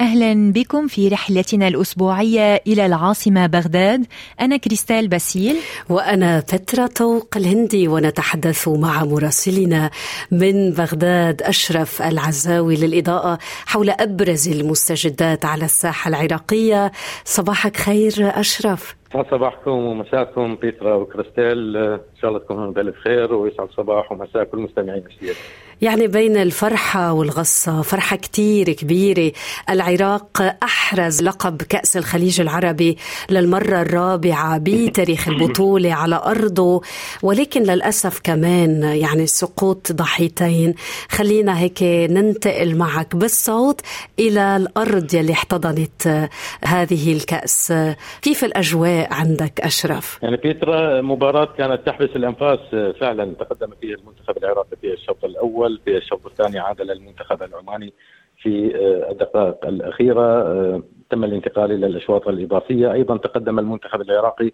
أهلا بكم في رحلتنا الأسبوعية إلى العاصمة بغداد. أنا كريستال باسيل. وأنا بترا طوق الهندي ونتحدث مع مراسلنا من بغداد أشرف العزاوي للإضاءة حول أبرز المستجدات على الساحة العراقية. صباحك خير أشرف. صباحكم ومساكم بيترا وكريستيل إن شاء الله تكونوا بألف خير ويسعد صباح ومساء كل المستمعين السيادة يعني بين الفرحة والغصة فرحة كتير كبيرة. العراق أحرز لقب كأس الخليج العربي للمرة الرابعة بتاريخ البطولة على أرضه. ولكن للأسف كمان يعني سقوط ضحيتين. خلينا هيك ننتقل معك بالصوت إلى الأرض يلي احتضنت هذه الكأس. كيف الأجواء عندك أشرف؟ يعني بيترا مباراة كانت تحبس الأنفاس فعلا تقدم فيها المنتخب العراقي في الشوط الأول. الأول في الشوط الثاني عادل المنتخب العماني في آه، الدقائق الأخيرة آه، تم الانتقال إلى الأشواط الإضافية. أيضا تقدم المنتخب العراقي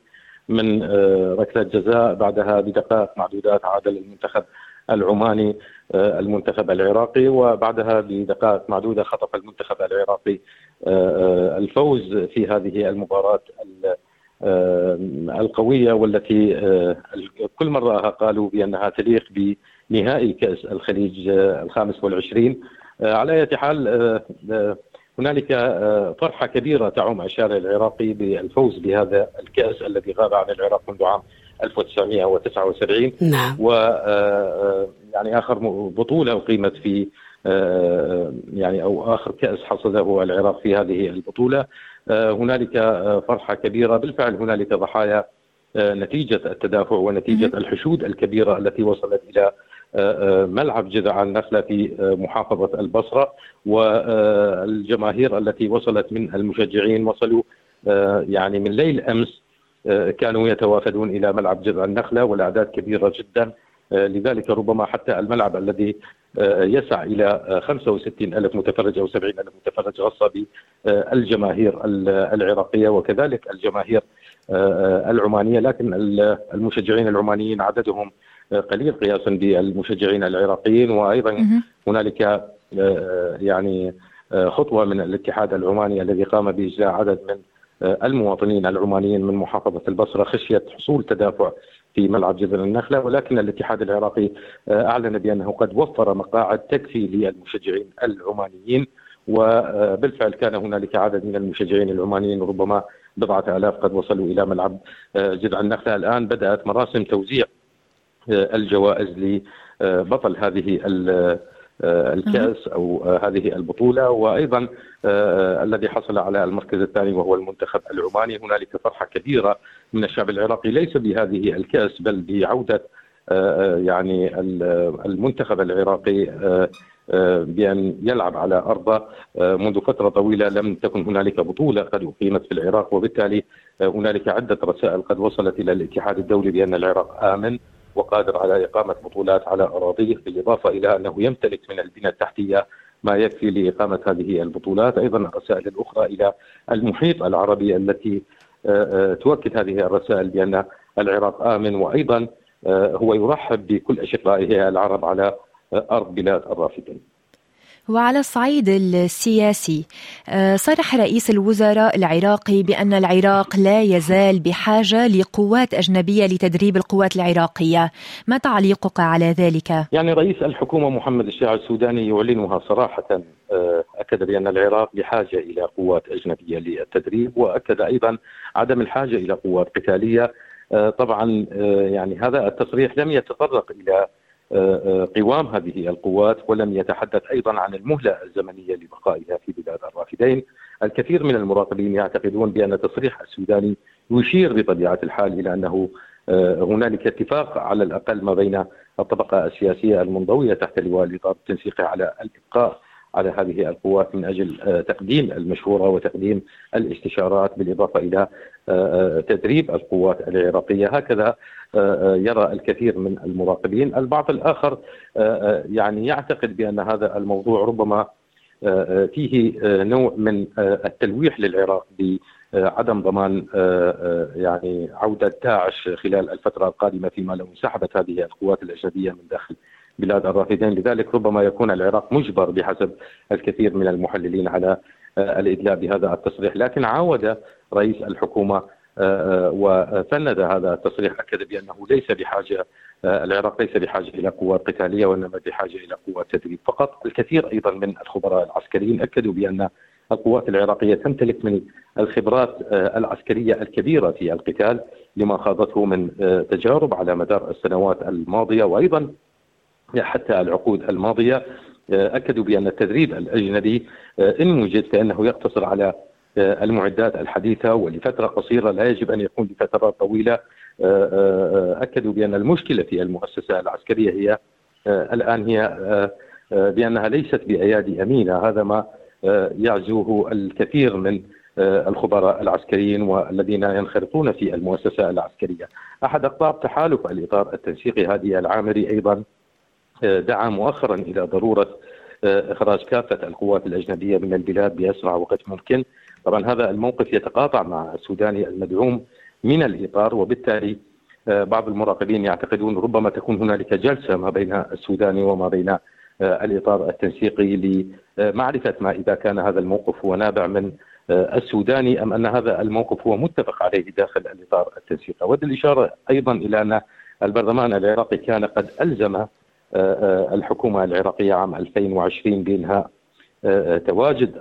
من آه، ركلة جزاء بعدها بدقائق معدودات عادل المنتخب العماني المنتخب العراقي وبعدها بدقائق معدودة خطف المنتخب العراقي الفوز في هذه المباراة القوية والتي كل مرة قالوا بأنها تليق نهائي كأس الخليج آه، الخامس والعشرين. آه، على أي حال آه، هنالك فرحة كبيرة تعم الشارع العراقي بالفوز بهذا الكأس الذي غاب عن العراق منذ عام 1979 نعم. و يعني آخر بطولة أقيمت في يعني أو آخر كأس حصده العراق في هذه البطولة. هنالك فرحة كبيرة. بالفعل هنالك ضحايا نتيجة التدافع ونتيجة الحشود الكبيرة التي وصلت إلى ملعب جذع النخلة في محافظة البصرة والجماهير التي وصلت من المشجعين وصلوا يعني من ليل أمس كانوا يتوافدون إلى ملعب جذع النخلة والأعداد كبيرة جدا. لذلك ربما حتى الملعب الذي يسع إلى 65 ألف متفرج أو 70 ألف متفرج خاصة بالجماهير العراقية وكذلك الجماهير العمانية. لكن المشجعين العمانيين عددهم قليل قياسا بالمشجعين العراقيين وأيضا هنالك آه، يعني آه، خطوة من الاتحاد العماني الذي قام بإجلاء عدد من آه، المواطنين العمانيين من محافظة البصرة خشية حصول تدافع في ملعب جبل النخلة ولكن الاتحاد العراقي أعلن بأنه قد وفر مقاعد تكفي للمشجعين العمانيين وبالفعل كان هنالك عدد من المشجعين العمانيين ربما بضعة آلاف قد وصلوا إلى ملعب جذع النخلة. الآن بدأت مراسم توزيع الجوائز لبطل هذه الكأس أو هذه البطولة وأيضا الذي حصل على المركز الثاني وهو المنتخب العماني. هنالك فرحة كبيرة من الشعب العراقي ليس بهذه الكأس بل بعودة يعني المنتخب العراقي بأن يلعب على أرضه. منذ فترة طويلة لم تكن هنالك بطولة قد أقيمت في العراق وبالتالي هنالك عدة رسائل قد وصلت إلى الاتحاد الدولي بأن العراق آمن. وقادر على إقامة بطولات على أراضيه بالإضافة إلى أنه يمتلك من البنى التحتية ما يكفي لإقامة هذه البطولات. أيضا الرسائل الأخرى إلى المحيط العربي التي آه، آه، تؤكد هذه الرسائل بأن العراق آمن وأيضا آه، هو يرحب بكل أشقائه العرب على أرض بلاد الرافدين. وعلى الصعيد السياسي آه، صرح رئيس الوزراء العراقي بأن العراق لا يزال بحاجة لقوات أجنبية لتدريب القوات العراقية ما تعليقك على ذلك؟ يعني رئيس الحكومة محمد الشيع السوداني يعلنها صراحة آه، أكد بأن العراق بحاجة إلى قوات أجنبية للتدريب وأكد أيضا عدم الحاجة إلى قوات قتالية آه، طبعا يعني هذا التصريح لم يتطرق إلى قوام هذه القوات ولم يتحدث أيضا عن المهلة الزمنية لبقائها في بلاد الرافدين. الكثير من المراقبين يعتقدون بأن التصريح السوداني يشير بطبيعة الحال إلى أنه آه، هنالك اتفاق على الأقل ما بين الطبقة السياسية المنضوية تحت لواء الإطار التنسيقي على الإبقاء على هذه القوات من أجل آه، تقديم المشوره وتقديم الاستشارات بالإضافة إلى آه، تدريب القوات العراقية. هكذا يرى الكثير من المراقبين، البعض الآخر يعني يعتقد بأن هذا الموضوع ربما فيه نوع من التلويح للعراق بعدم ضمان يعني عودة داعش خلال الفترة القادمة فيما لو انسحبت هذه القوات الأجنبية من داخل بلاد الرافدين. لذلك ربما يكون العراق مجبر بحسب الكثير من المحللين على الإدلاء بهذا التصريح. لكن عاود رئيس الحكومة وفند هذا التصريح أكد بأنه ليس بحاجة العراق ليس بحاجة إلى قوات قتالية وإنما بحاجة إلى قوات تدريب. فقط الكثير أيضا من الخبراء العسكريين أكدوا بأن القوات العراقية تمتلك من الخبرات العسكرية الكبيرة في القتال لما خاضته من تجارب على مدار السنوات الماضية. وأيضا حتى العقود الماضية أكدوا بأن التدريب الأجنبي إن وجد فانه يقتصر على المعدات الحديثة ولفترة قصيرة لا يجب أن يكون لفترات طويلة أكدوا بأن المشكلة في المؤسسة العسكرية هي الآن هي بأنها ليست بأيادي أمينة هذا ما يعزوه الكثير من الخبراء العسكريين والذين ينخرطون في المؤسسة العسكرية. أحد اقطاب تحالف الإطار التنسيقي هادي العامري أيضا دعا مؤخرا إلى ضرورة إخراج كافة القوات الأجنبية من البلاد بأسرع وقت ممكن. طبعا هذا الموقف يتقاطع مع السوداني المدعوم من الإطار وبالتالي بعض المراقبين يعتقدون ربما تكون هنالك جلسة ما بين السوداني وما بين الإطار التنسيقي لمعرفة ما إذا كان هذا الموقف هو نابع من السوداني أم أن هذا الموقف هو متفق عليه داخل الإطار التنسيقي، أود الإشارة أيضا إلى أن البرلمان العراقي كان قد ألزم الحكومة العراقية عام 2020 بانهاء تواجد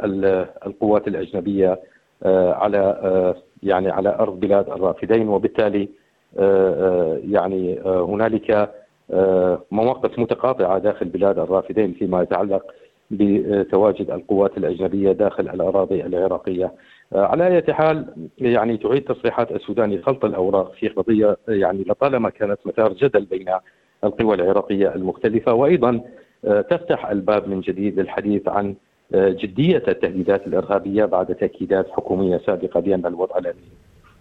القوات الأجنبية على يعني على أرض بلاد الرافدين وبالتالي يعني هنالك مواقف متقاطعة داخل بلاد الرافدين فيما يتعلق بتواجد القوات الأجنبية داخل الأراضي العراقية. على اية حال يعني تعيد تصريحات السوداني خلط الأوراق في قضية يعني لطالما كانت مثار جدل بين القوى العراقية المختلفة. وأيضا تفتح الباب من جديد للحديث عن جدية التهديدات الإرهابية بعد تأكيدات حكومية سابقة بأن الوضع الامني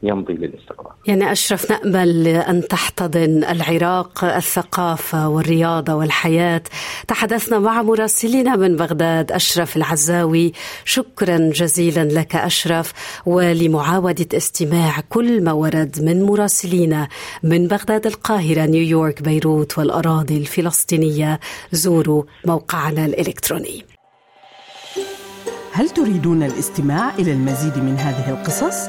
يمضي للاستقرار. يعني أشرف نأمل أن تحتضن العراق الثقافة والرياضة والحياة. تحدثنا مع مراسلنا من بغداد أشرف العزاوي، شكرا جزيلا لك أشرف ولمعاودة استماع كل ما ورد من مراسلينا من بغداد القاهرة نيويورك بيروت والأراضي الفلسطينية زوروا موقعنا الإلكتروني. هل تريدون الاستماع إلى المزيد من هذه القصص؟